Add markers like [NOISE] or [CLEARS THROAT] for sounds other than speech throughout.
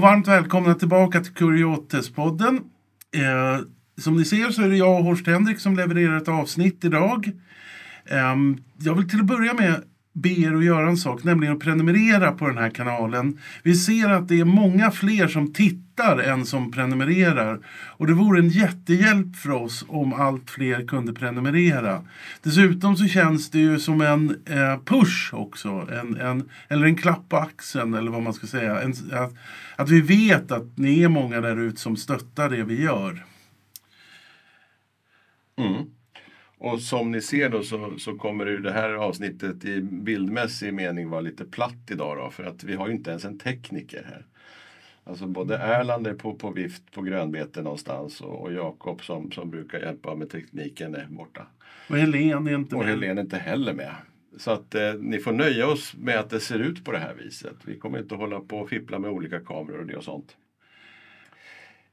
och varmt välkomna tillbaka till Kuriotes-podden. Eh, som ni ser så är det jag och Horst Henrik som levererar ett avsnitt idag. Eh, jag vill till att börja med be er att göra en sak, nämligen att prenumerera på den här kanalen. Vi ser att det är många fler som tittar än som prenumererar. Och det vore en jättehjälp för oss om allt fler kunde prenumerera. Dessutom så känns det ju som en eh, push också. En, en, eller en klapp på axeln eller vad man ska säga. En, att, att vi vet att ni är många där ute som stöttar det vi gör. Mm. Och som ni ser då så, så kommer ju det här avsnittet i bildmässig mening vara lite platt idag då, för att vi har ju inte ens en tekniker här. Alltså både Erland är på, på vift på grönbete någonstans och, och Jakob som, som brukar hjälpa med tekniken är borta. Och Helene är inte Och med. Helene är inte heller med. Så att eh, ni får nöja oss med att det ser ut på det här viset. Vi kommer inte hålla på och fippla med olika kameror och det och sånt.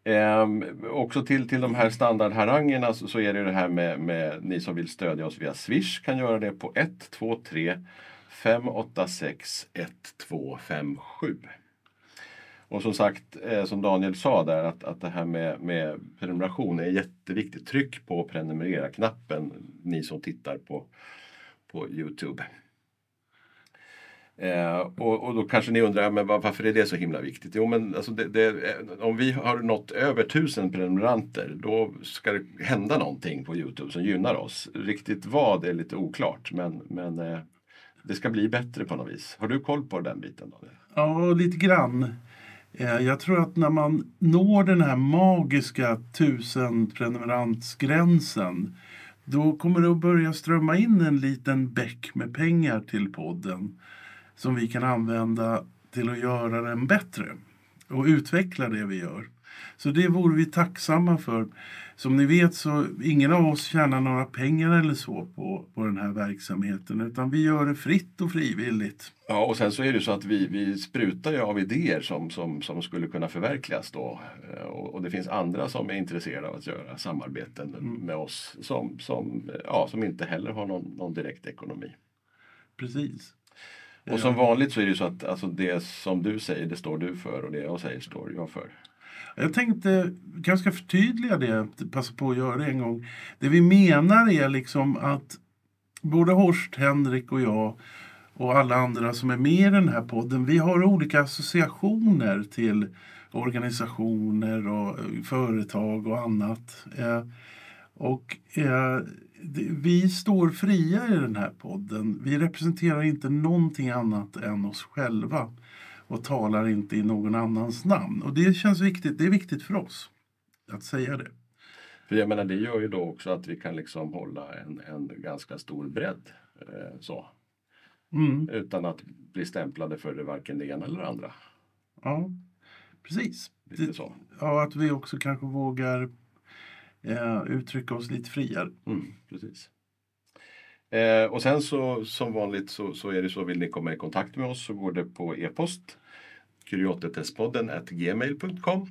Ehm, också till, till de här standardharangerna så, så är det det här med, med ni som vill stödja oss via Swish kan göra det på 123 586 1257. Och som sagt, eh, som Daniel sa där, att, att det här med, med prenumeration är jätteviktigt. Tryck på prenumerera-knappen, ni som tittar på, på Youtube. Eh, och, och då kanske ni undrar, men varför är det så himla viktigt? Jo, men alltså det, det, eh, om vi har nått över tusen prenumeranter, då ska det hända någonting på Youtube som gynnar oss. Riktigt vad är lite oklart, men, men eh, det ska bli bättre på något vis. Har du koll på den biten? Daniel? Ja, lite grann. Eh, jag tror att när man når den här magiska tusen prenumerantsgränsen då kommer det att börja strömma in en liten bäck med pengar till podden som vi kan använda till att göra den bättre och utveckla det vi gör. Så det vore vi tacksamma för. Som ni vet så ingen av oss tjänar några pengar eller så på, på den här verksamheten utan vi gör det fritt och frivilligt. Ja, och sen så är det så att vi, vi sprutar ju av idéer som, som, som skulle kunna förverkligas då. Eh, Och, och det finns andra som är intresserade av att göra samarbeten med oss som, som, ja, som inte heller har någon, någon direkt ekonomi. Precis. Och som vanligt så är det så att alltså det som du säger, det står du för och det jag säger står jag för. Jag tänkte ganska förtydliga det, passa på att göra det en gång. Det vi menar är liksom att både Horst, Henrik och jag och alla andra som är med i den här podden, vi har olika associationer till organisationer och företag och annat. Eh, Och eh, vi står fria i den här podden. Vi representerar inte någonting annat än oss själva och talar inte i någon annans namn. Och det känns viktigt. Det är viktigt för oss att säga det. För jag menar det gör ju då också att vi kan liksom hålla en, en ganska stor bredd. Eh, så. Mm. Utan att bli stämplade för det varken det ena eller det andra. Ja, precis. Lite Det- så. Ja, att vi också kanske vågar eh, uttrycka oss lite friare. Mm, precis. Eh, och sen så som vanligt så, så är det så, vill ni komma i kontakt med oss så går det på e-post kuriotetestpodden gmail.com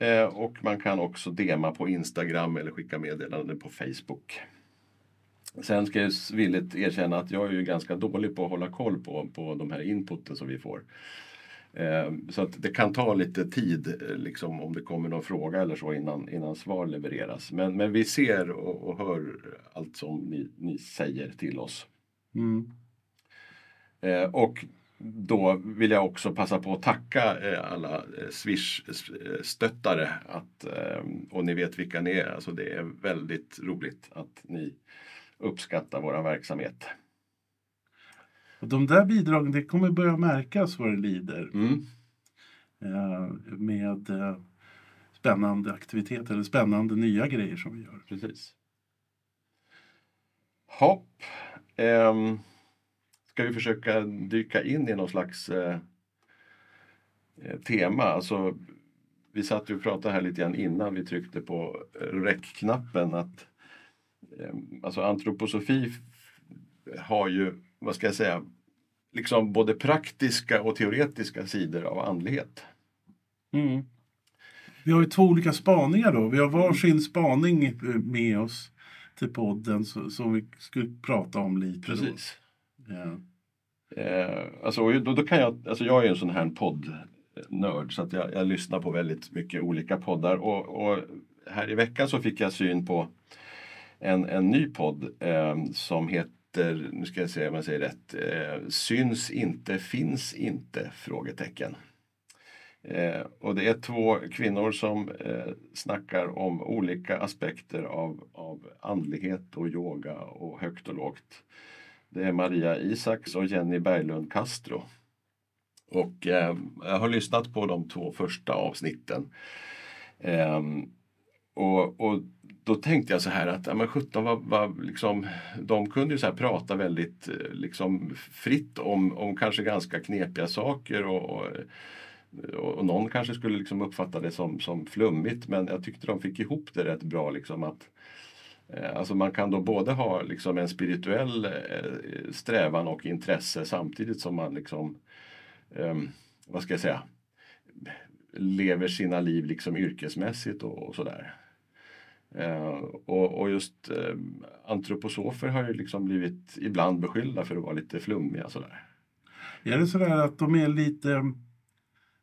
eh, och man kan också dema på Instagram eller skicka meddelanden på Facebook. Sen ska jag villigt erkänna att jag är ju ganska dålig på att hålla koll på, på de här inputen som vi får. Eh, Så att det kan ta lite tid eh, liksom, om det kommer någon fråga eller så innan, innan svar levereras. Men, men vi ser och, och hör allt som ni, ni säger till oss. Mm. Eh, och då vill jag också passa på att tacka eh, alla eh, Swish-stöttare. Att, eh, och ni vet vilka ni är. Alltså det är väldigt roligt att ni uppskattar vår verksamhet. Och de där bidragen, det kommer börja märkas vad det lider. Mm. Eh, med eh, spännande aktiviteter eller spännande nya grejer som vi gör. Precis. Hopp. Ehm, ska vi försöka dyka in i någon slags eh, eh, tema? Alltså, vi satt och pratade här lite grann innan vi tryckte på räckknappen att eh, alltså antroposofi har ju, vad ska jag säga, liksom både praktiska och teoretiska sidor av andlighet. Mm. Vi har ju två olika spaningar då. Vi har varsin spaning med oss till podden så, som vi skulle prata om lite. då. Precis. Ja. Eh, alltså, då, då kan jag, alltså jag är en sån här podd nörd så att jag, jag lyssnar på väldigt mycket olika poddar. Och, och här i veckan så fick jag syn på en, en ny podd eh, som heter, nu ska jag se om jag säger rätt, eh, Syns inte, finns inte? frågetecken. Eh, och det är två kvinnor som eh, snackar om olika aspekter av, av andlighet och yoga och högt och lågt. Det är Maria Isaks och Jenny Berglund Castro. Och eh, jag har lyssnat på de två första avsnitten. Eh, och, och då tänkte jag så här att, ja men 17 var, var liksom, de kunde ju så prata väldigt eh, liksom, fritt om, om kanske ganska knepiga saker och, och, och någon kanske skulle liksom uppfatta det som, som flummigt men jag tyckte de fick ihop det rätt bra. Liksom att, eh, Alltså man kan då både ha liksom en spirituell eh, strävan och intresse samtidigt som man liksom, um, vad ska jag säga, lever sina liv liksom yrkesmässigt och, och sådär. Uh, och, och, just uh, antroposofer har ju liksom blivit ibland beskyllda för att vara lite flummiga sådär. Är det sådär att de är lite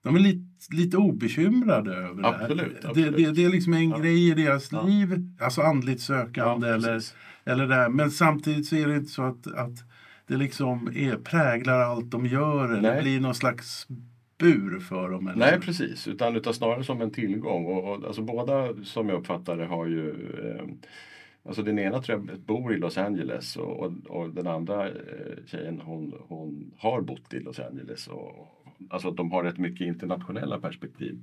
de är lite, lite obekymrade över absolut, det här. Det, det, det, är liksom en ja. grej i deras ja. liv, alltså andligt sökande ja, eller, eller det här. Men samtidigt så är det inte så att, att det liksom är, präglar allt de gör eller Nej. blir någon slags bur för dem? Eller? Nej precis, utan, utan snarare som en tillgång. Och, och, alltså båda som jag uppfattar det har ju eh, Alltså den ena tror jag bor i Los Angeles och, och, och den andra eh, tjejen hon, hon har bott i Los Angeles. Och, alltså de har rätt mycket internationella perspektiv.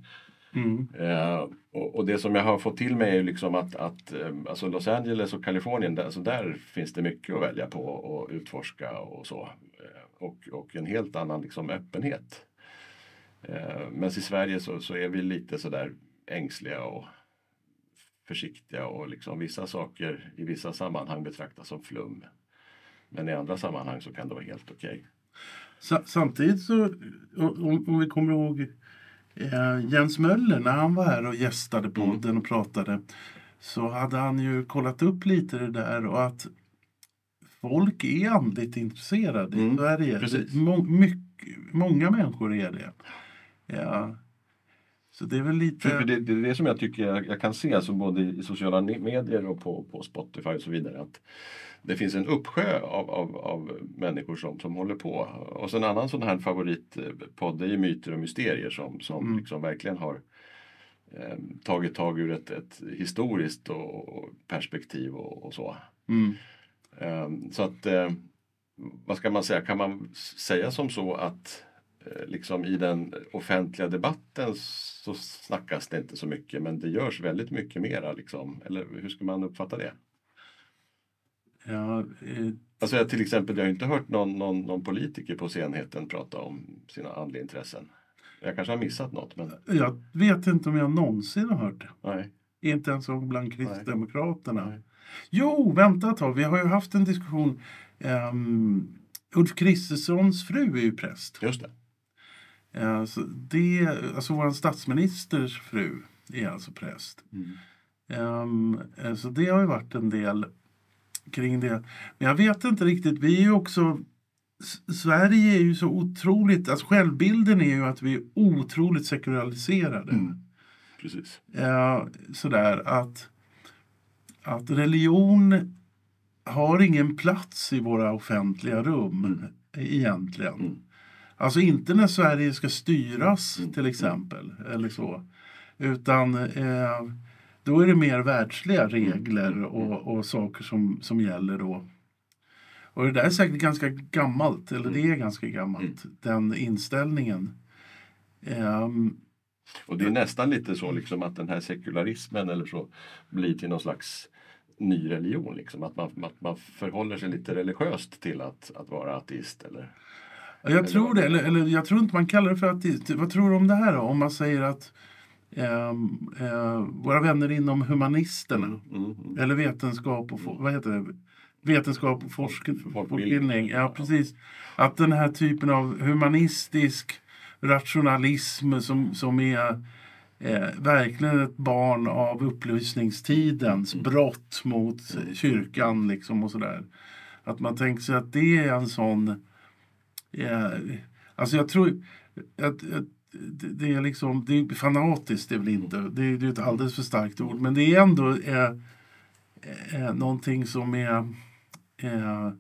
Mm. Eh, och, och, det som jag har fått till mig är liksom att, att eh, alltså Los Angeles och Kalifornien, där, alltså där finns det mycket att välja på och utforska och så. Eh, och, och en helt annan liksom öppenhet. Eh, men i Sverige så, så är vi lite sådär ängsliga och försiktiga och liksom vissa saker i vissa sammanhang betraktas som flum. Men i andra sammanhang så kan det vara helt okej. Okay. Samtidigt så, om, om, vi kommer ihåg eh, Jens Möller när han var här och gästade mm. podden mm. och pratade så hade han ju kollat upp lite det där och att folk är andligt intresserade mm. i Sverige. Må, mycket, många människor är det. Ja. Så det är väl lite... För, för det, det, är det som jag tycker jag, jag, kan se, alltså både i sociala medier och på, på Spotify och så vidare. att Det finns en uppsjö av, av, av människor som, som håller på. Och så en annan sån här favoritpodd är Myter och mysterier som, som mm. liksom verkligen har eh, tagit tag ur ett, ett historiskt och, och perspektiv och, och så. Mm. Eh, så att, eh, vad ska man säga, kan man säga som så att liksom i den offentliga debatten så snackas det inte så mycket men det görs väldigt mycket mera. Liksom. Eller hur ska man uppfatta det? Ja, eh... Alltså jag, till exempel, jag har inte hört någon, någon, någon politiker på scenheten prata om sina andliga intressen. Jag kanske har missat något. Men... Jag vet inte om jag någonsin har hört det. Nej. Inte ens bland Kristdemokraterna. Nej. Jo, vänta ett tag. Vi har ju haft en diskussion. Um, Ulf Kristerssons fru är ju präst. Just det. Alltså, det, alltså vår statsministers fru är alltså präst. Mm. Um, så det har ju varit en del kring det. Men jag vet inte riktigt, vi är ju också Sverige är ju så otroligt, alltså självbilden är ju att vi är otroligt sekulariserade. Mm. Precis. Uh, sådär att, att religion har ingen plats i våra offentliga rum mm. egentligen. Mm. Alltså inte när Sverige ska styras mm. till exempel. Eller så. Utan eh, då är det mer världsliga regler mm. och, och saker som, som gäller då. Och det där är säkert ganska gammalt, eller det är ganska gammalt, den inställningen. Um, och det är nästan lite så liksom att den här sekularismen eller så blir till någon slags ny religion. Liksom. Att, man, att man förhåller sig lite religiöst till att, att vara ateist. Eller? Jag tror det, eller, eller jag tror inte man kallar det för ateist. Vad tror du om det här då? Om man säger att eh, eh, våra vänner inom humanisterna mm, eller vetenskap och, vad heter det? vetenskap och forsk fortbildning. Ja, precis. Att den här typen av humanistisk rationalism som, som är eh, verkligen ett barn av upplysningstidens mm. brott mot kyrkan liksom och sådär. Att man tänker sig att det är en sån Yeah. Alltså jag tror att, att det, är liksom, det är fanatiskt, det är väl inte, det är, det är ett alldeles för starkt ord, men det är ändå eh, eh, någonting som är eh,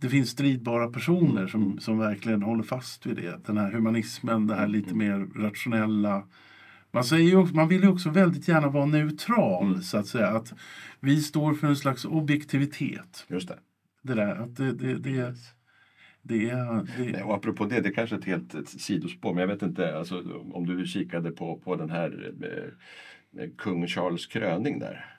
det finns stridbara personer som, som verkligen håller fast vid det. Den här humanismen, det här lite mer rationella. Man, säger ju, också- man vill ju också väldigt gärna vara neutral, så att säga. Att vi står för en slags objektivitet. Just det. Det där, att det, det, det, det är... Det, Och apropå det, det är kanske ett helt ett sidospår, men jag vet inte alltså, om du kikade på, på den här eh, eh, kung Charles kröning där.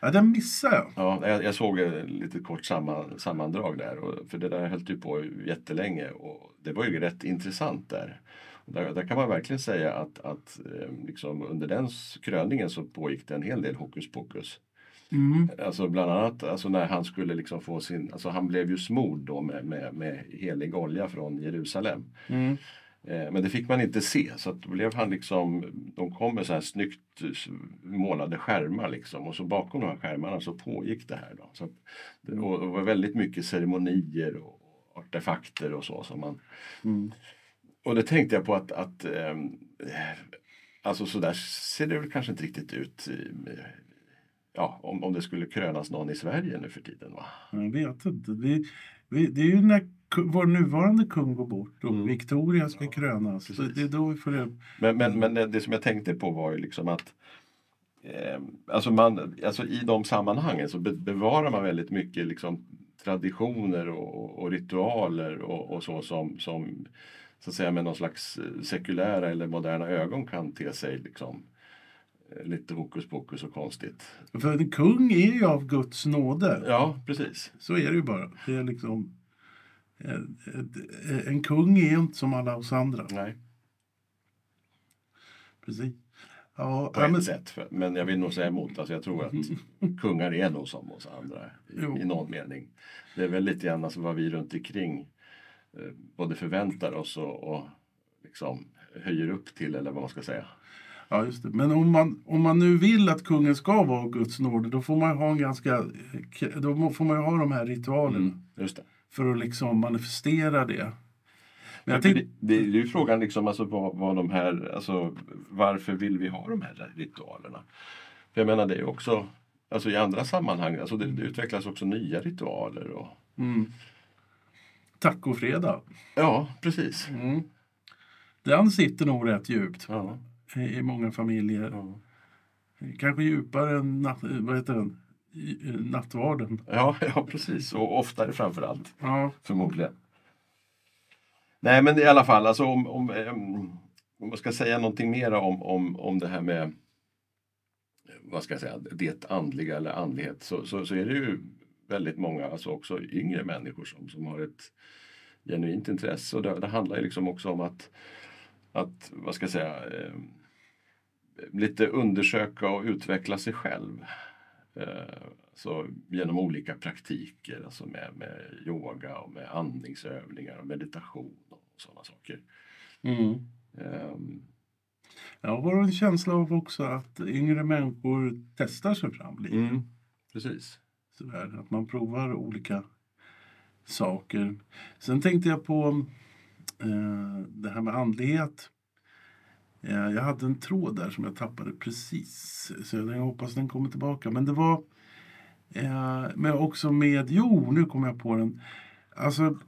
ja, den missar jag. Ja, jag, jag såg eh, lite kort samman, sammandrag där, och, för det där höll ju på jättelänge och det var ju rätt intressant där. Där, där kan man verkligen säga att, att eh, liksom under den kröningen så pågick det en hel del hokus pokus. Mm. Alltså bland annat alltså när han skulle liksom få sin, alltså han blev ju smord då med, med, med helig olja från Jerusalem. Mm. Eh, Men det fick man inte se så att blev han liksom, de kom med så här snyggt målade skärmar liksom och så bakom de här skärmarna så pågick det här. Då. Så att, det, och det var väldigt mycket ceremonier och artefakter och så som man Mm. och det tänkte jag på att, att eh, alltså så där ser det väl kanske inte riktigt ut ja, om, om det skulle krönas någon i Sverige nu för tiden. Va? Jag vet inte. Vi, vi, det är ju när vår nuvarande kung går bort och Mm. Victoria ska Ja, krönas. Så det är då vi får det. Men, men, men det, som jag tänkte på var ju liksom att eh, alltså man, alltså i de sammanhangen så be, bevarar man väldigt mycket liksom traditioner och, och ritualer och, och så som, som så att säga med någon slags eh, sekulära eller moderna ögon kan te sig liksom lite hokus pokus och konstigt. För en kung är ju av Guds nåde. Ja, precis. Så är det ju bara. Det är liksom, eh, eh, en kung är inte som alla oss andra. Nej, Precis. Ja, på ja, ett men, sätt. Men jag vill nog säga emot. Alltså jag tror att [LAUGHS] kungar är nog som oss andra i, i någon mening. Det är väl lite grann alltså vad vi runt omkring eh, både förväntar oss och, och liksom höjer upp till eller vad man ska säga. Ja, just det. men om, man, om man nu vill att kungen ska vara Guds nåde då får man ha en ganska, då får man ha de här ritualerna Just det. för att liksom manifestera det. Men jag tänkte, det, det är ju frågan liksom alltså vad, vad de här, alltså varför vill vi ha de här ritualerna? För jag menar det är också, alltså i andra sammanhang, alltså det, det utvecklas också nya ritualer och mm, tacofredag. ja, precis. Mm. Den sitter nog rätt djupt Ja, i många familjer. ja. Kanske djupare än natt, vad heter den? Nattvarden. Ja, [LAUGHS] ja, precis. Och oftare framför allt, Ja. förmodligen. Nej, men i alla fall, alltså om, om, om man ska säga någonting mer om, om, om det här med vad ska jag säga, det andliga eller andlighet så, så, så är det ju väldigt många, alltså också yngre människor som, som har ett genuint intresse. Och det, det handlar ju liksom också om att, att vad ska jag säga, lite undersöka och utveckla sig själv. Eh, så genom olika praktiker, alltså med, med yoga och med andningsövningar och meditation och sådana saker. Mm. Ehm, Jag har en känsla av också att yngre människor testar sig fram lite. mm, precis. Sådär, att man provar olika saker. Sen tänkte jag på eh, det här med andlighet. Eh, jag hade en tråd där som jag tappade precis. Så jag hoppas den kommer tillbaka. Men det var eh, men också med, jo nu kom jag på den. Alltså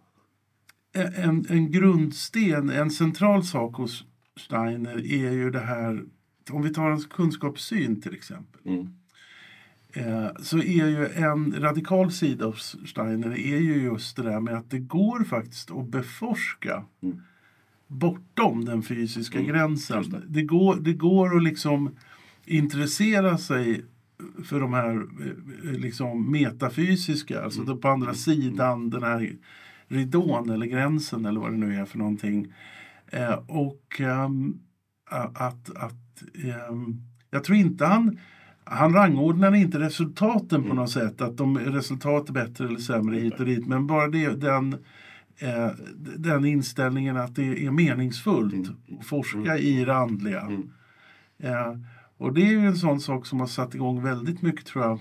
en, en grundsten, en central sak hos Steiner är ju det här, om vi tar hans kunskapssyn till exempel. Mm, Eh, så är ju en radikal sida av Steiner är ju just det där med att det går faktiskt att beforska Mm. Bortom den fysiska Mm, gränsen. det. Det. går, det går att liksom intressera sig för de här eh, liksom metafysiska, alltså Mm. på andra sidan den här ridån eller gränsen eller vad det nu är för någonting. Eh, och a- att, att ehm, jag tror inte han han rangordnar inte resultaten på Mm. något sätt, att de resultat är bättre eller sämre hit och dit. Men bara det, den, eh, den inställningen att det är meningsfullt Mm. att forska i det andliga. Mm. Eh, och det är ju en sån sak som har satt igång väldigt mycket tror jag.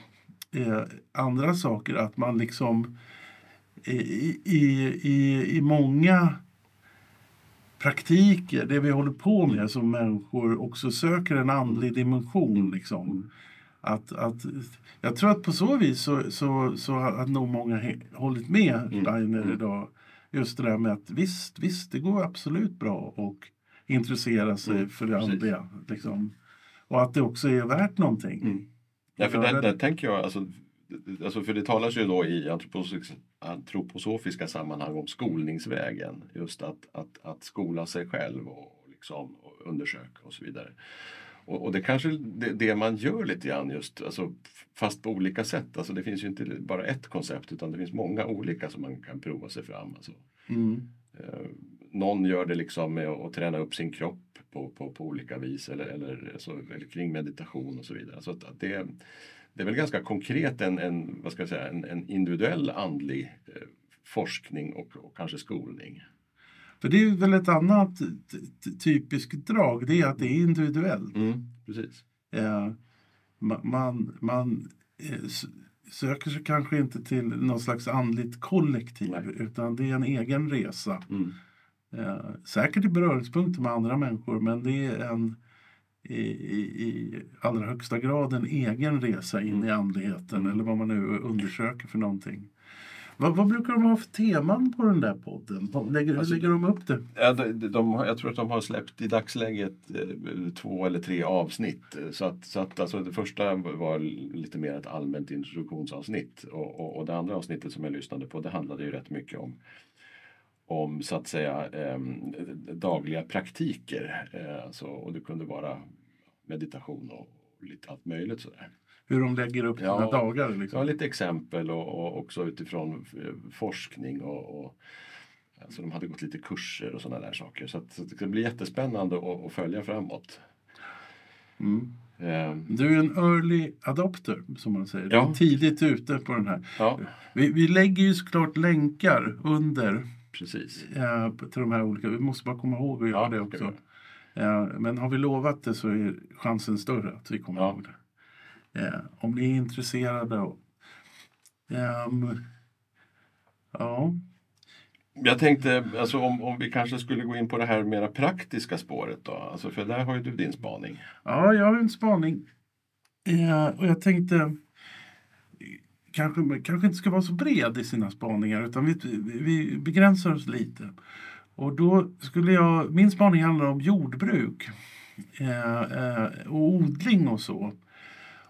Eh, andra saker, att man liksom i, i, i, i många praktiker, det vi håller på med som människor också söker en andlig dimension. Liksom. Att, att, jag tror att på så vis så, så, så har nog många hållit med Steiner idag. Just det där med att visst, visst det går absolut bra att intressera sig för det andliga. Liksom. Och att det också är värt någonting. Mm. Ja, för där, där tänker jag, alltså, alltså, för det talas ju då i antroposofiska, antroposofiska sammanhang om skolningsvägen. Just att, att, att skola sig själv och, liksom, och undersöka och så vidare. Och, och det kanske det, det man gör lite grann just, alltså, fast på olika sätt. Alltså, det finns ju inte bara ett koncept utan det finns många olika som man kan prova sig fram. Alltså, Mm. Eh, någon gör det liksom med att träna upp sin kropp på, på, på olika vis eller, eller, alltså, eller kring meditation och så vidare. Så att det, det är väl ganska konkret en, en, vad ska jag säga, en, en individuell andlig eh, forskning och, och kanske skolning. För det är väl ett annat typiskt drag, det är att det är individuellt. precis. Eh, ma- man man eh, söker sig kanske inte till något slags andligt kollektiv Nej. utan det är en egen resa. Mm. Eh, säkert i beröringspunkter med andra människor men det är en i, i, i allra högsta grad en egen resa in i andligheten eller vad man nu undersöker för någonting. Vad, vad brukar de ha för teman på den där podden? Vad Lägger, Alltså- hur lägger de upp det? Ja, de, de, jag tror att de har släppt i dagsläget eh, två eller tre avsnitt. Så att, så att alltså, det första var lite mer ett allmänt introduktionsavsnitt och, och, och det andra avsnittet som jag lyssnade på det handlade ju rätt mycket om om så att säga eh, dagliga praktiker. Eh, alltså, och det kunde vara meditation och lite allt möjligt sådär. Hur de lägger upp Ja. sina dagar? Ja, Liksom. lite exempel och, och också utifrån eh, forskning och, och alltså de hade gått lite kurser och sådana där saker. Så, att, så det ska bli jättespännande att, att följa framåt. Mm. Eh, Du är en early adopter, som man säger. Du Ja. är tidigt ute på den här. ja, Vi, vi lägger ju såklart länkar under precis. eh, till de här olika. Vi måste bara komma ihåg att göra Ja, det också. Eh, men har vi lovat det så är chansen större att vi kommer Ja. ihåg det. Eh, om ni är intresserade. Och, ehm, ja. Jag tänkte alltså, om, om vi kanske skulle gå in på det här mera praktiska spåret då. Alltså, för där har ju du din spaning. ja, jag har en spaning. Eh, och jag tänkte kanske, kanske inte ska vara så bred i sina spaningar utan vi, vi begränsar oss lite. Och då skulle jag, min spaning handlar om jordbruk eh, eh, och odling och så.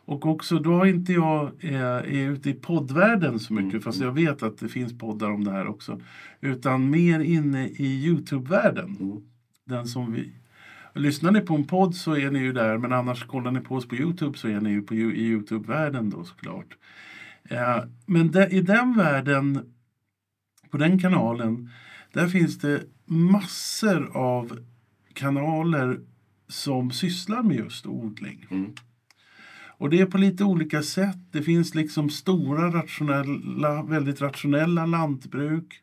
Och också, då har inte jag eh, är ute i poddvärlden så mycket, Mm, fast jag vet att det finns poddar om det här också. Utan mer inne i Youtube-världen. Mm. Den som vi... Lyssnar ni på en podd så är ni ju där, men annars kollar ni på oss på Youtube så är ni ju på, i Youtube-världen då såklart. Eh, men där, i den världen, på den kanalen, där finns det massor av kanaler som sysslar med just odling. Mm. Och det är på lite olika sätt. Det finns liksom stora, rationella, väldigt rationella lantbruk.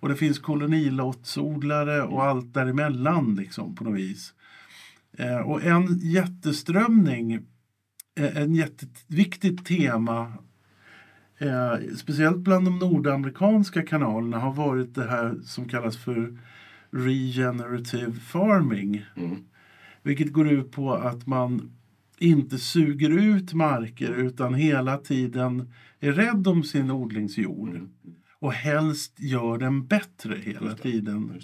Och det finns kolonilottsodlare och allt däremellan liksom på något vis. Eh, och en jätteströmning, eh, en jätteviktigt tema eh, speciellt bland de nordamerikanska kanalerna har varit det här som kallas för regenerative farming. Mm. Vilket går ut på att man inte suger ut marker utan hela tiden är rädd om sin odlingsjord. Mm. Och helst gör den bättre hela tiden.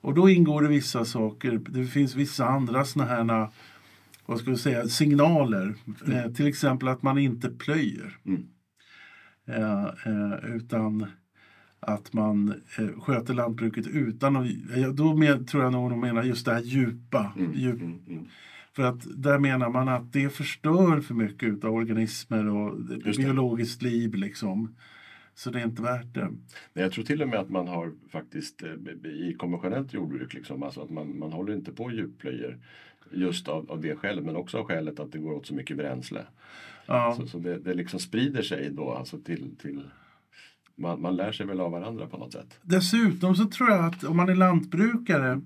Och då ingår det vissa saker. Det finns vissa andra såna här vad ska vi säga, signaler. Eh, till exempel att man inte plöjer. Mm. Eh, eh, utan att man eh, sköter lantbruket utan att... Då men, tror jag nog de menar just det här djupa. Mm. Djup, Mm. Mm. för att där menar man att det förstör för mycket av organismer och Just det. biologiskt liv. Liksom. Så det är inte värt det. Nej, Jag tror till och med att man har faktiskt eh, i konventionellt jordbruk, liksom, alltså att man, man håller inte på djupplöjer just av, av det skälet men också av skälet att det går åt så mycket bränsle. Ja. Så, så det, det liksom sprider sig då alltså till, till man, man lär sig väl av varandra på något sätt. Dessutom så tror jag att om man är lantbrukare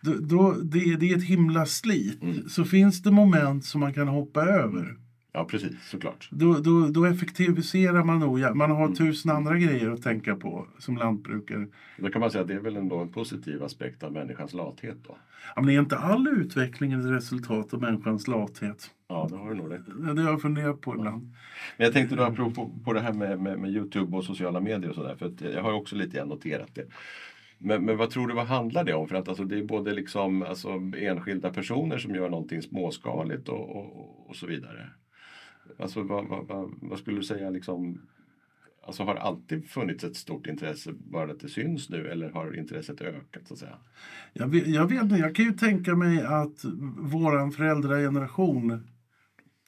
då, då det, det är ett himla slit. Mm. Så finns det moment som man kan hoppa över. Ja, precis. Såklart. Då, då, då effektiviserar man nog. ja, Man har Mm. tusen andra grejer att tänka på som lantbrukare. Då kan man säga att det är väl ändå en positiv aspekt av människans lathet då. Ja, men är inte all utveckling ett resultat av människans lathet? Ja, det har du nog rätt. Det har jag funderat på ibland. Men jag tänkte då apropå på det här med, med, med Youtube och sociala medier och sådär. För jag har ju också lite noterat det. Men, men vad tror du, vad handlar det om? För att alltså, det är både liksom, alltså, enskilda personer som gör någonting småskaligt och, och, och så vidare. Alltså vad, vad, vad, vad skulle du säga liksom Alltså har det alltid funnits ett stort intresse bara att det syns nu eller har intresset ökat så att säga? Jag vet, jag vet inte, jag kan ju tänka mig att våran föräldrageneration,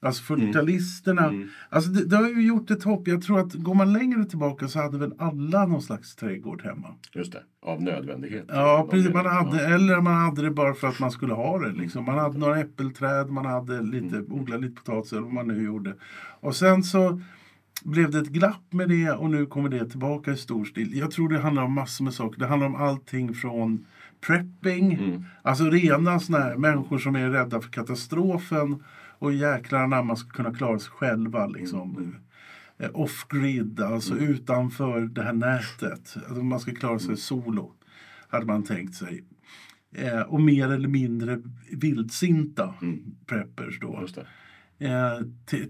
alltså 40-talisterna, Mm. alltså det, det har ju gjort ett hopp. Jag tror att går man längre tillbaka så hade väl alla någon slags trädgård hemma. Just det, av nödvändighet. Ja, precis. Man hade, Eller man hade det bara för att man skulle ha det. Liksom. Man hade några äppelträd, man hade lite, Mm. odlat lite potatis eller vad man nu gjorde. Och sen så blev det ett glapp med det och nu kommer det tillbaka i stor stil. Jag tror det handlar om massor med saker. Det handlar om allting från prepping, Mm. alltså rena såna här människor som är rädda för katastrofen och jäklar när man ska kunna klara sig själva. Liksom. Mm. Eh, Off-grid, alltså utanför det här nätet. Alltså man ska klara Mm. sig solo, hade man tänkt sig. Eh, och mer eller mindre vildsinta Mm. preppers då. Eh,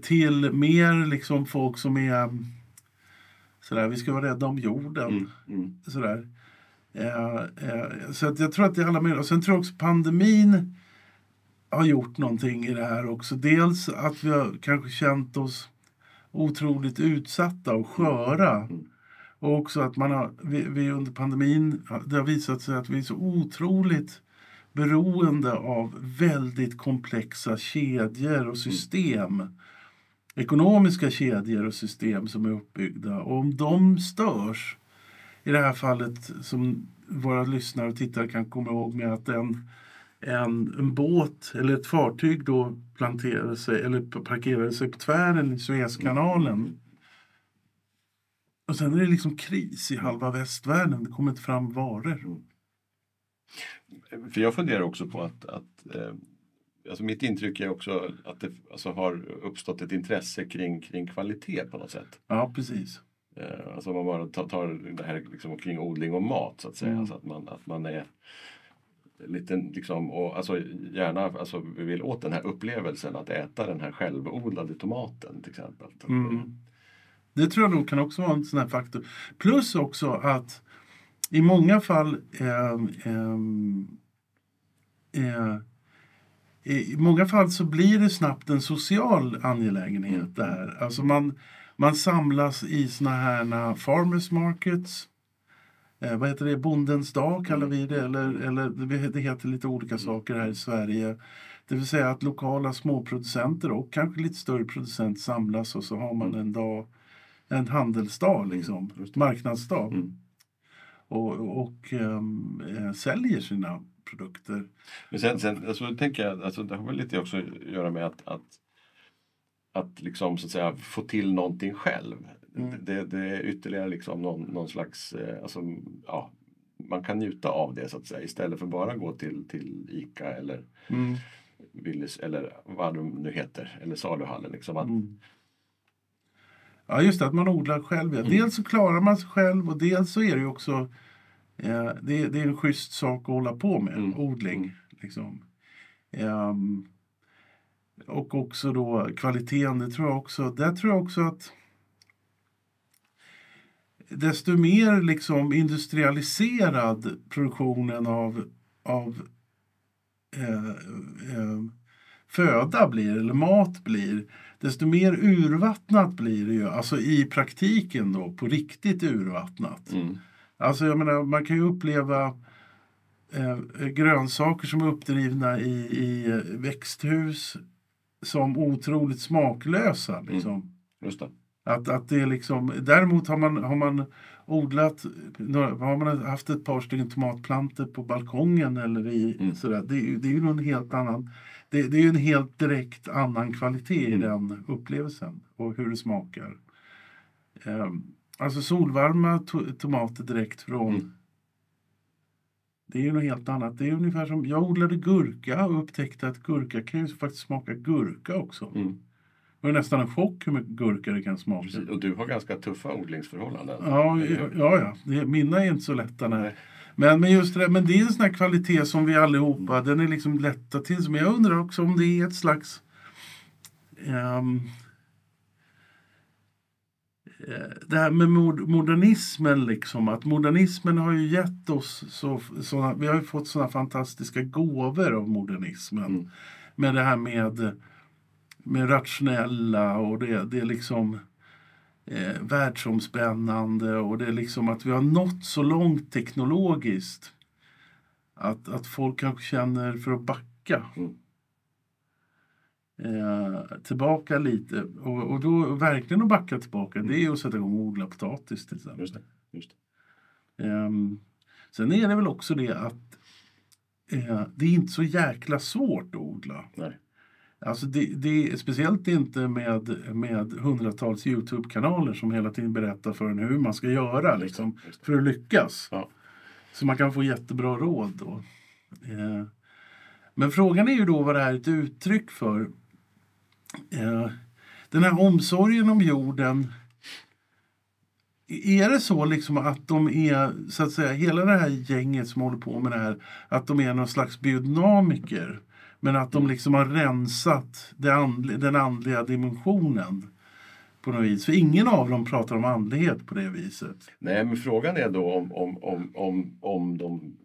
till, mer liksom folk som är sådär, vi ska vara rädda om jorden. Mm. Mm. Sådär. Eh, eh, så att jag tror att det är alla möjliga. Och sen tror jag också pandemin har gjort någonting i det här också. Dels att vi har kanske känt oss otroligt utsatta och sköra. Mm. Och också att man har, vi, vi under pandemin, det har visat sig att vi är så otroligt beroende av väldigt komplexa kedjor och system. Ekonomiska kedjor och system som är uppbyggda. Och om de störs, i det här fallet som våra lyssnare och tittare kan komma ihåg med att en, en, en båt eller ett fartyg då planterade sig eller parkerade sig på tvären i Suezkanalen. Och sen är det liksom kris i halva västvärlden. Det kommer inte fram varor. För jag funderar också på att, att eh, alltså mitt intryck är också att det alltså har uppstått ett intresse kring, kring kvalitet på något sätt. Ja, precis. Eh, alltså om man bara tar, tar det här liksom kring odling och mat så att säga. Mm. Alltså att, man, att man är lite liksom, och alltså gärna alltså, vi vill åt den här upplevelsen att äta den här självodlade tomaten till exempel. Mm. Det tror jag nog kan också vara en sån här faktor. Plus också att i många fall ehm, ehm, eh, i många fall så blir det snabbt en social angelägenhet det här. Alltså man, man samlas i såna här farmers markets. Eh, vad heter det? Bondens dag kallar vi det. Eller, eller det- heter lite olika saker här i Sverige. Det vill säga att lokala småproducenter och kanske lite större producent samlas och så har man en dag, en handelsdag liksom, marknadsdag. Mm. Och, och eh, säljer sina produkter. Men sen, sen alltså, tänker jag, alltså, det har väl lite också att göra med att, att, att liksom, så att säga, få till någonting själv. Mm. Det, det är ytterligare liksom någon, någon slags, eh, alltså, ja, man kan njuta av det så att säga istället för bara gå till, till ICA eller Mm. Willys eller vad de nu heter, eller saluhallen. Liksom. Mm. Ja, just det, att man odlar själv. Ja. Mm. Dels så klarar man sig själv och dels så är det ju också eh, det, det är en schysst sak att hålla på med, Mm. odling. Mm. Liksom. Ehm, och också då kvaliteten, det tror jag också, där tror jag också att desto mer liksom industrialiserad produktionen av, av eh, eh, föda blir, eller mat blir, desto mer urvattnat blir det ju. Alltså i praktiken då, på riktigt urvattnat. mm, Alltså jag menar, man kan ju uppleva eh, grönsaker som är uppdrivna i, i växthus som otroligt smaklösa. Liksom. just det. Att, att det är liksom, däremot har man, har man odlat, har man haft ett par stycken tomatplantor på balkongen eller i Mm. sådär. Det, det är ju någon helt annan, det, det är ju en helt direkt annan kvalitet i Mm. den upplevelsen och hur det smakar. Ehm, alltså solvarma to- tomater direkt från Mm. Det är ju något helt annat. Det är ungefär som, jag odlade gurka och upptäckte att gurka kan ju faktiskt smaka gurka också. Mm. Det var nästan en chock hur mycket gurka det kan smaka. Precis. Och du har ganska tuffa odlingsförhållanden. Ja, ja, ja. Mina är inte så lätta. Nej. Men, men just det, men det är en sån här kvalitet som vi allihopa, den är liksom lätta till sig. Men jag undrar också om det är ett slags um, det här med modernismen, liksom, att modernismen har ju gett oss så, såna, vi har ju fått såna fantastiska gåvor av modernismen. Mm. Med det här med, med rationella och det, det är liksom eh, världsomspännande och det är liksom att vi har nått så långt teknologiskt att, att folk kanske känner för att backa. Mm. Eh, tillbaka lite. Och, och då verkligen att backa tillbaka, mm. det är att sätta igång och odla potatis till exempel. Just det, just det. Eh, sen är det väl också det att eh, det är inte så jäkla svårt att odla. Nej. Alltså det, det, speciellt inte med, med hundratals Youtube-kanaler som hela tiden berättar för en hur man ska göra liksom, för att lyckas. Ja. Så man kan få jättebra råd då. Eh, men frågan är ju då vad det här är ett uttryck för. Eh, den här omsorgen om jorden. Är det så liksom att de är, så att säga, hela det här gänget som håller på med det här, att de är någon slags biodynamiker? Men att de liksom har rensat den andliga dimensionen på något vis. För ingen av dem pratar om andlighet på det viset. Nej, men frågan är då om, om, om, om, om de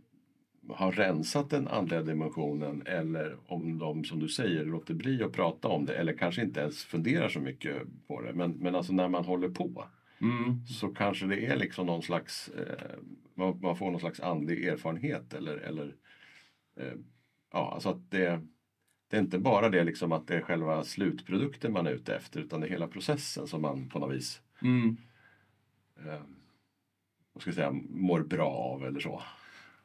har rensat den andliga dimensionen eller om de, som du säger, låter bli att prata om det eller kanske inte ens funderar så mycket på det. Men, men alltså när man håller på mm. så kanske det är liksom någon slags, eh, man, man, får någon slags andlig erfarenhet eller, eller eh, ja, alltså att det, det är inte bara det liksom att det är själva slutprodukten man är ute efter utan det är hela processen som man på något vis mm. eh, vad ska jag säga, mår bra av eller så.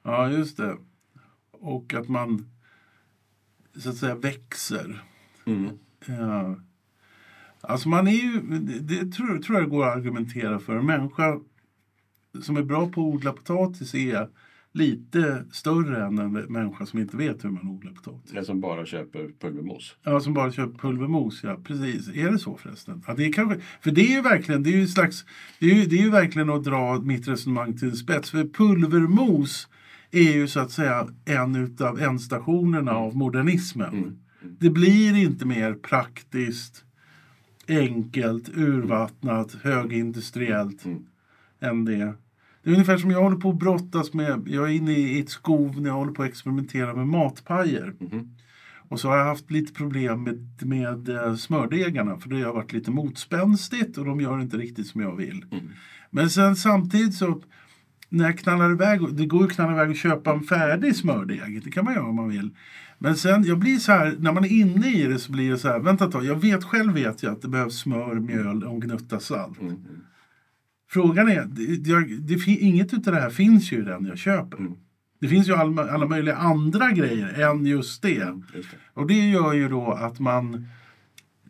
Ja, just det. Och att man så att säga växer. Mm. Ja. Alltså man är ju, det, det tror, tror jag går att argumentera för. En människa som är bra på att odla potatis är lite större än en människa som inte vet hur man odlar potatis. Men som bara köper pulvermos? Ja, som bara köper pulvermos. Ja, precis. Är det så förresten? Ja, det är kanske, för det är ju verkligen, det är ju slags, det är ju, det är ju verkligen att dra mitt resonemang till spets. För pulvermos är ju så att säga en av ändstationerna av modernismen. Mm. Mm. Det blir inte mer praktiskt, enkelt, urvattnat, högindustriellt mm. än det. Det är ungefär som jag håller på att brottas med, jag är inne i ett skov när jag håller på att experimentera med matpajer. Mm. Och så har jag haft lite problem med, med eh, smördegarna för det har varit lite motspänstigt och de gör inte riktigt som jag vill. Mm. Men sen samtidigt så när jag knallar iväg, det går ju att knalla iväg och köpa en färdig smördeg. Det kan man göra om man vill. Men sen, jag blir så här, när man är inne i det så blir det så här, vänta ett tag, jag vet själv vet jag att det behövs smör, mjöl och en gnutta salt. Mm. Frågan är, det, det, inget av det här finns ju i den jag köper. Mm. Det finns ju all, alla möjliga andra grejer än just det. Mm, just det. Och det gör ju då att man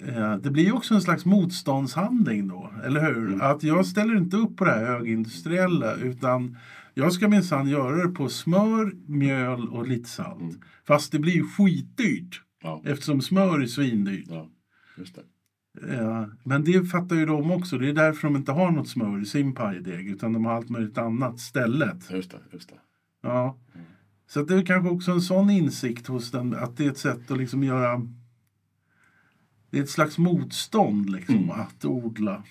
eh, det blir ju också en slags motståndshandling då, eller hur? Mm. Att jag ställer inte upp på det här högindustriella utan jag ska minsann göra det på smör, mjöl och lite salt. Mm. Fast det blir ju skitdyrt Ja, eftersom smör är svindyrt. ja, just det. Ja, men det fattar ju de också. Det är därför de inte har något smör i sin pajdeg utan de har allt möjligt annat stället. Just det, just det. Ja. Mm. Så det är kanske också en sån insikt hos den att det är ett sätt att liksom göra... Det är ett slags motstånd liksom Mm. att odla.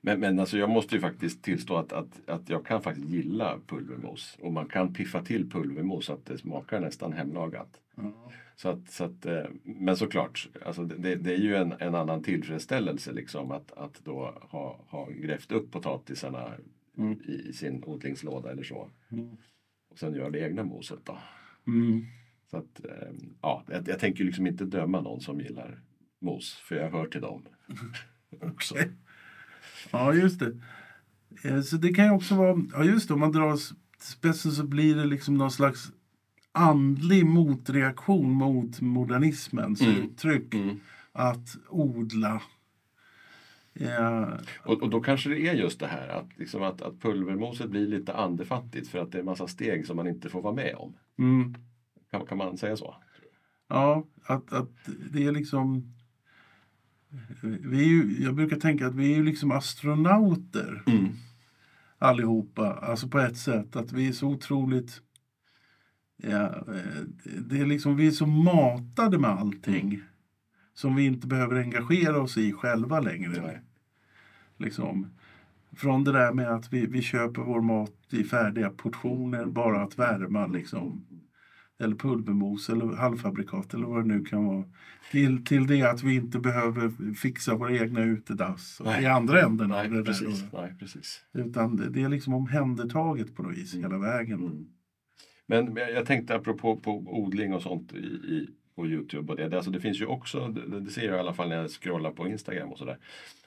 Men, men alltså jag måste ju faktiskt tillstå att, att, att jag kan faktiskt gilla pulvermos. Och man kan piffa till pulvermos så att det smakar nästan hemlagat. Ja. Så att, så att, eh, men såklart, alltså det, det är ju en, en annan tillfredsställelse liksom att, att då ha, ha grävt upp potatisarna Mm. i, i sin odlingslåda eller så. Mm. Och sen göra det egna moset då. Mm. Så att, eh, ja, jag, jag tänker liksom inte döma någon som gillar mos, för jag hör till dem. [LAUGHS] också. Ja, just det. Eh, Så det kan ju också vara... Ja, just det. Om man drar spetsen så blir det liksom någon slags andlig motreaktion mot modernismens Mm. uttryck. Mm. Att odla. Ja, Och, och då kanske det är just det här att, liksom att, att pulvermoset blir lite andefattigt för att det är en massa steg som man inte får vara med om. mm, Kan, kan man säga så? ja att, att det är liksom... Vi är ju, jag brukar tänka att vi är ju liksom astronauter Mm. allihopa. Alltså på ett sätt att vi är så otroligt... Ja, eh, det är liksom, vi är så matade med allting som vi inte behöver engagera oss i själva längre. Nej. Liksom, från det där med att vi, vi köper vår mat i färdiga portioner bara att värma. Liksom. Eller pulvermos eller halvfabrikat eller vad det nu kan vara. Till, till det att vi inte behöver fixa våra egna utedass i andra änden Nej, precis. Nej, precis. Utan det, det är liksom omhändertaget på något vis hela vägen. Mm. Men jag tänkte apropå på odling och sånt i, i, på Youtube. Och det, alltså det finns ju också, det, det ser jag i alla fall när jag scrollar på Instagram och sådär.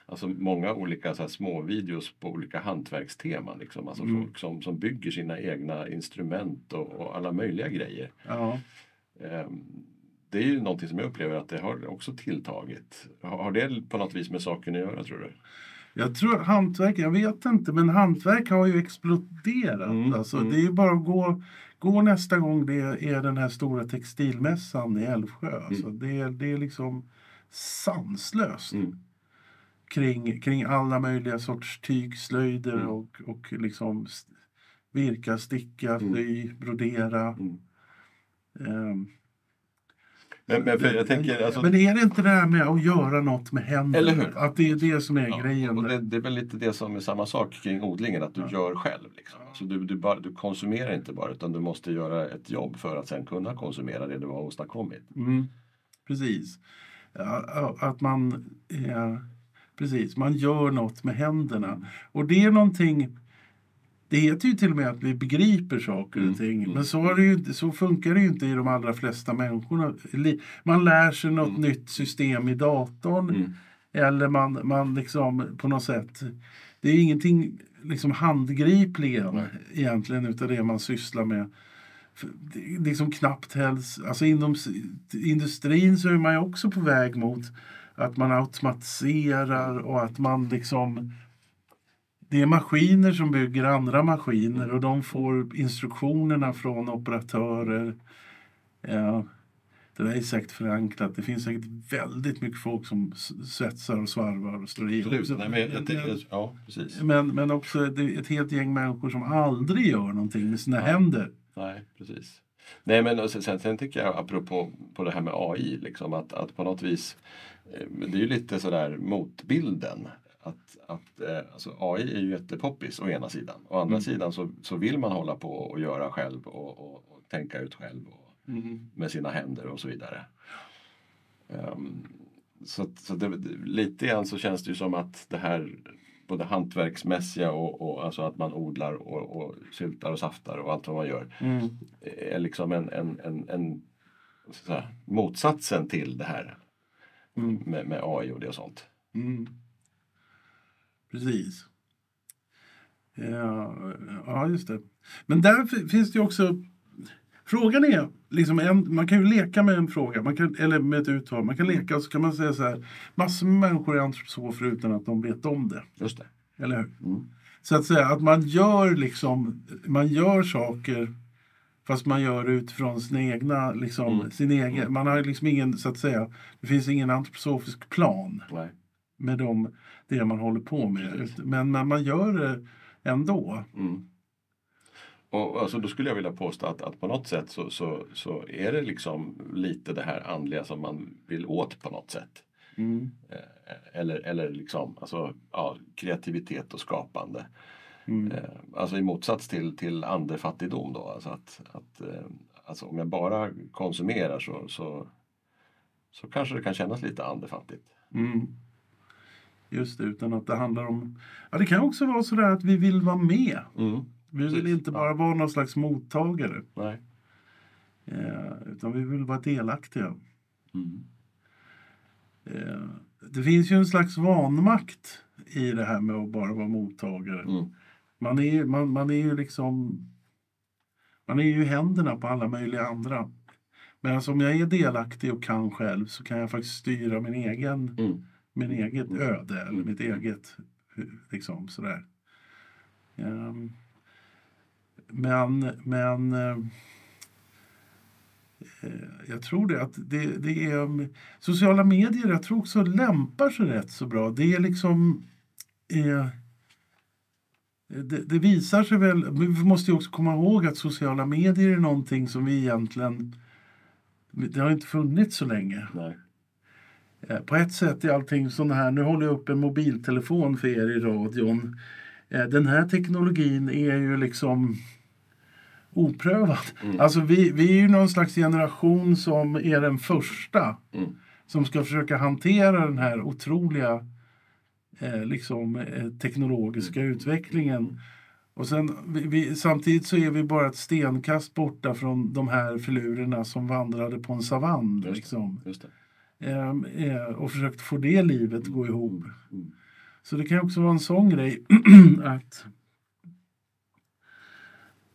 Alltså många olika så här, små videos på olika hantverksteman. Liksom. Alltså Mm. folk som, som bygger sina egna instrument och, och alla möjliga grejer. Ja. Ehm, det är ju någonting som jag upplever att det har också tilltagit. Har, har det på något vis med saken att göra tror du? Jag tror hantverk, jag vet inte, men hantverk har ju exploderat. Mm, Alltså, mm. Det är ju bara att gå, gå nästa gång det är den här stora textilmässan i Älvsjö. Alltså, det, är- det är liksom sanslöst Mm. kring, kring alla möjliga sorts tygslöjder Mm. och, och liksom virka, sticka, Mm. sy, brodera. Mm. Men, men för jag tänker, alltså, Men är det inte det här med att göra något med händerna? Eller hur? Att det är det som är Ja, grejen. och det, det är väl lite det som är samma sak kring odlingen, att du gör själv. Liksom. Alltså du, du, bara, du konsumerar inte bara utan du måste göra ett jobb för att sen kunna konsumera det du har åstadkommit. Mm, precis. Ja, ja, att man... Ja, precis, man gör något med händerna. Och det är någonting... Det heter ju till och med att vi begriper saker Mm, och ting. mm, Men så, är det ju, så funkar det ju inte i de allra flesta människorna. Man lär sig något Mm. nytt system i datorn. Mm. Eller man, man liksom på något sätt... Det är ingenting liksom handgripligen Nej. egentligen utav det man sysslar med. Det är liksom knappt helst... Alltså inom industrin så är man ju också på väg mot att man automatiserar och att man liksom... Det är maskiner som bygger andra maskiner och de får instruktionerna från operatörer. Ja, det där är säkert förankrat. Det finns säkert väldigt mycket folk som svetsar och svarvar och står i. Absolut. Nej, men tänker- ja, precis. Men, men också det ett helt gäng människor som aldrig gör någonting med sina Ja. händer. Nej, precis. Nej, men sen, sen tycker jag apropå på det här med AI, liksom, att, att på något vis, eh, det är ju lite sådär motbilden. Att, att, eh, alltså AI är ju jättepoppis å ena sidan. Å andra Mm. sidan så, så vill man hålla på och göra själv och, och, och tänka ut själv och, med sina händer och så vidare. Ehm, så så det, lite grann så känns det ju som att det här både hantverksmässiga och, och alltså att man odlar och, och syltar och saftar och allt vad man gör Mm. är liksom en, en, en, en här, motsatsen till det här Mm. med, med AI och det och sånt. Mm. Precis. Ja, ja, just det. Men där fi- finns det ju också... Frågan är, liksom en, man kan ju leka med en fråga, man kan, eller med ett uttal. Man kan leka och så kan man säga så här. Massor med människor är antroposofer utan att de vet om det. Just det. Eller hur? Mm. Så att säga att man gör liksom, man gör saker fast man gör det utifrån sin egna, liksom, Mm. sin egen, man har liksom ingen, så att säga, det finns ingen antroposofisk plan Nej. Med de, det man håller på med. Men, men man gör det ändå. Mm. Och alltså, då skulle jag vilja påstå att, att på något sätt så, så, så är det liksom lite det här andliga som man vill åt på något sätt. Mm. Eh, Eller, eller liksom alltså, ja, kreativitet och skapande. Mm. Eh, Alltså i motsats till, till andefattigdom då. Alltså att, att eh, alltså om jag bara konsumerar så, så, så kanske det kan kännas lite andefattigt. Mm. Just det, utan att det handlar om... Ja, det kan också vara så där att vi vill vara med. Vi vill inte bara vara någon slags mottagare. Nej. Eh, utan vi vill vara delaktiga. Mm. Eh, det finns ju en slags vanmakt i det här med att bara vara mottagare. Mm. Man, är, man, man är ju liksom... Man är ju händerna på alla möjliga andra. Men alltså om jag är delaktig och kan själv så kan jag faktiskt styra min egen, Mm. Min eget öde eller Mm. mitt eget liksom sådär. Ehm, men men eh, eh, jag tror det. Att det, det är, um, sociala medier jag tror också lämpar sig rätt så bra. Det är liksom... Eh, det, det, visar sig väl... Vi måste ju också komma ihåg att sociala medier är någonting som vi egentligen... Det har inte funnits så länge. Nej. Eh, på ett sätt är allting sån här, nu håller jag upp en mobiltelefon för er i radion. Eh, den här teknologin är ju liksom oprövad. Mm. Alltså vi, vi är ju någon slags generation som är den första Mm. som ska försöka hantera den här otroliga eh, liksom, eh, teknologiska utvecklingen. Och sen, vi, vi, samtidigt så är vi bara ett stenkast borta från de här filurerna som vandrade på en savann. Just det. Liksom Just det. Eh, eh, och försökt få det livet gå ihop. Mm. Så det kan också vara en sån grej [CLEARS THROAT] att,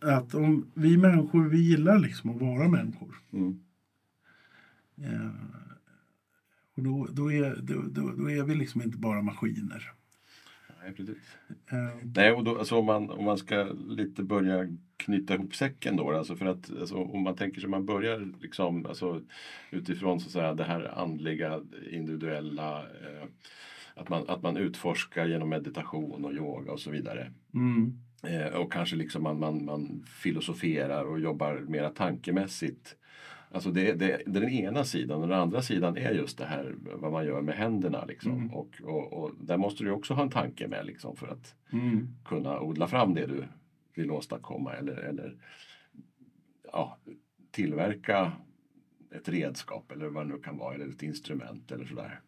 att om vi människor, vi gillar liksom att vara människor. Mm. Eh, och då, då, är, då, då, då är vi liksom inte bara maskiner. Nej, precis. Eh, Nej, och då, alltså, om, man, om man ska lite börja knyta ihop säcken då, alltså för att alltså, om man tänker sig man börjar liksom, alltså, utifrån så att säga, det här andliga, individuella, eh, att, man, att man utforskar genom meditation och yoga och så vidare. mm, Eh, och kanske liksom man, man, man filosoferar och jobbar mera tankemässigt. Alltså det, det, det är den ena sidan och den andra sidan är just det här vad man gör med händerna. Liksom. Mm. Och, och, och där måste du också ha en tanke med liksom, för att mm, kunna odla fram det du vill åstadkomma eller, eller ja, tillverka ett redskap eller vad det nu kan vara, eller ett instrument eller sådär.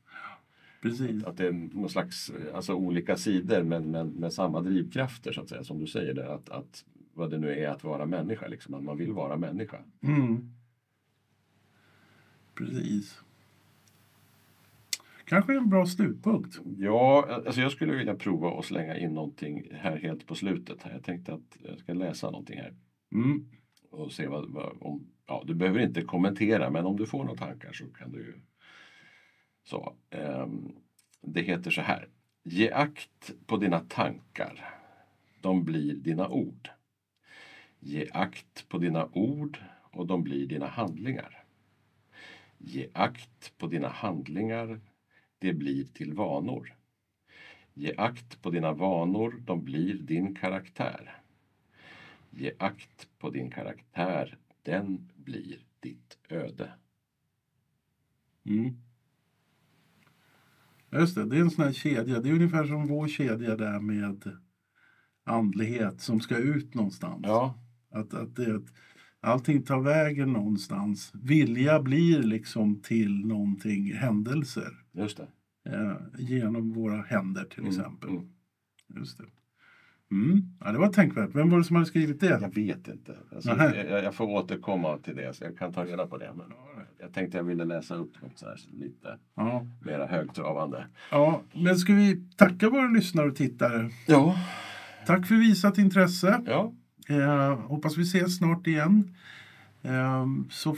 precis. Att det är någon slags, alltså olika sidor men, men med samma drivkrafter så att säga, som du säger där, att, att vad det nu är att vara människa, liksom, att man vill vara människa. Mm. Precis. Kanske en bra slutpunkt. Ja, alltså jag skulle vilja prova att slänga in någonting här helt på slutet. Jag tänkte att jag ska läsa någonting här Mm. och se vad, vad om, ja, du behöver inte kommentera men om du får några tankar så kan du ju så. ehm, det heter så här. Ge akt på dina tankar. De blir dina ord. Ge akt på dina ord och de blir dina handlingar. Ge akt på dina handlingar. Det blir till vanor. Ge akt på dina vanor. De blir din karaktär. Ge akt på din karaktär. Den blir ditt öde. Mm. Just det, det är en sån här kedja. Det är ungefär som vår kedja där med andlighet som ska ut någonstans. Ja, Att, att det, allting tar vägen någonstans. Vilja blir liksom till någonting, händelser. just det. Eh, genom våra händer till Mm, exempel. mm. Just det. Mm. Ja, det var tänkvärt. Vem var det som hade skrivit det? Jag vet inte. Alltså, jag, jag får återkomma till det, så jag kan ta reda på det. Men jag tänkte jag ville läsa upp något så här lite Ja. mera högtravande. ja, men ska vi tacka våra lyssnare och tittare? Ja, Tack för visat intresse. ja, Eh, hoppas vi ses snart igen. Eh, så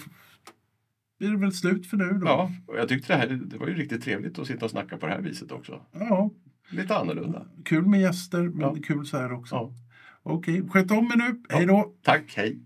blir det väl slut för nu då. ja. Och jag tyckte det här det var ju riktigt trevligt att sitta och snacka på det här viset också. Ja, Lite annorlunda. kul med gäster, men Ja. kul så här också. Ja. Okej, sköt om er nu. Hej då! Tack, hej!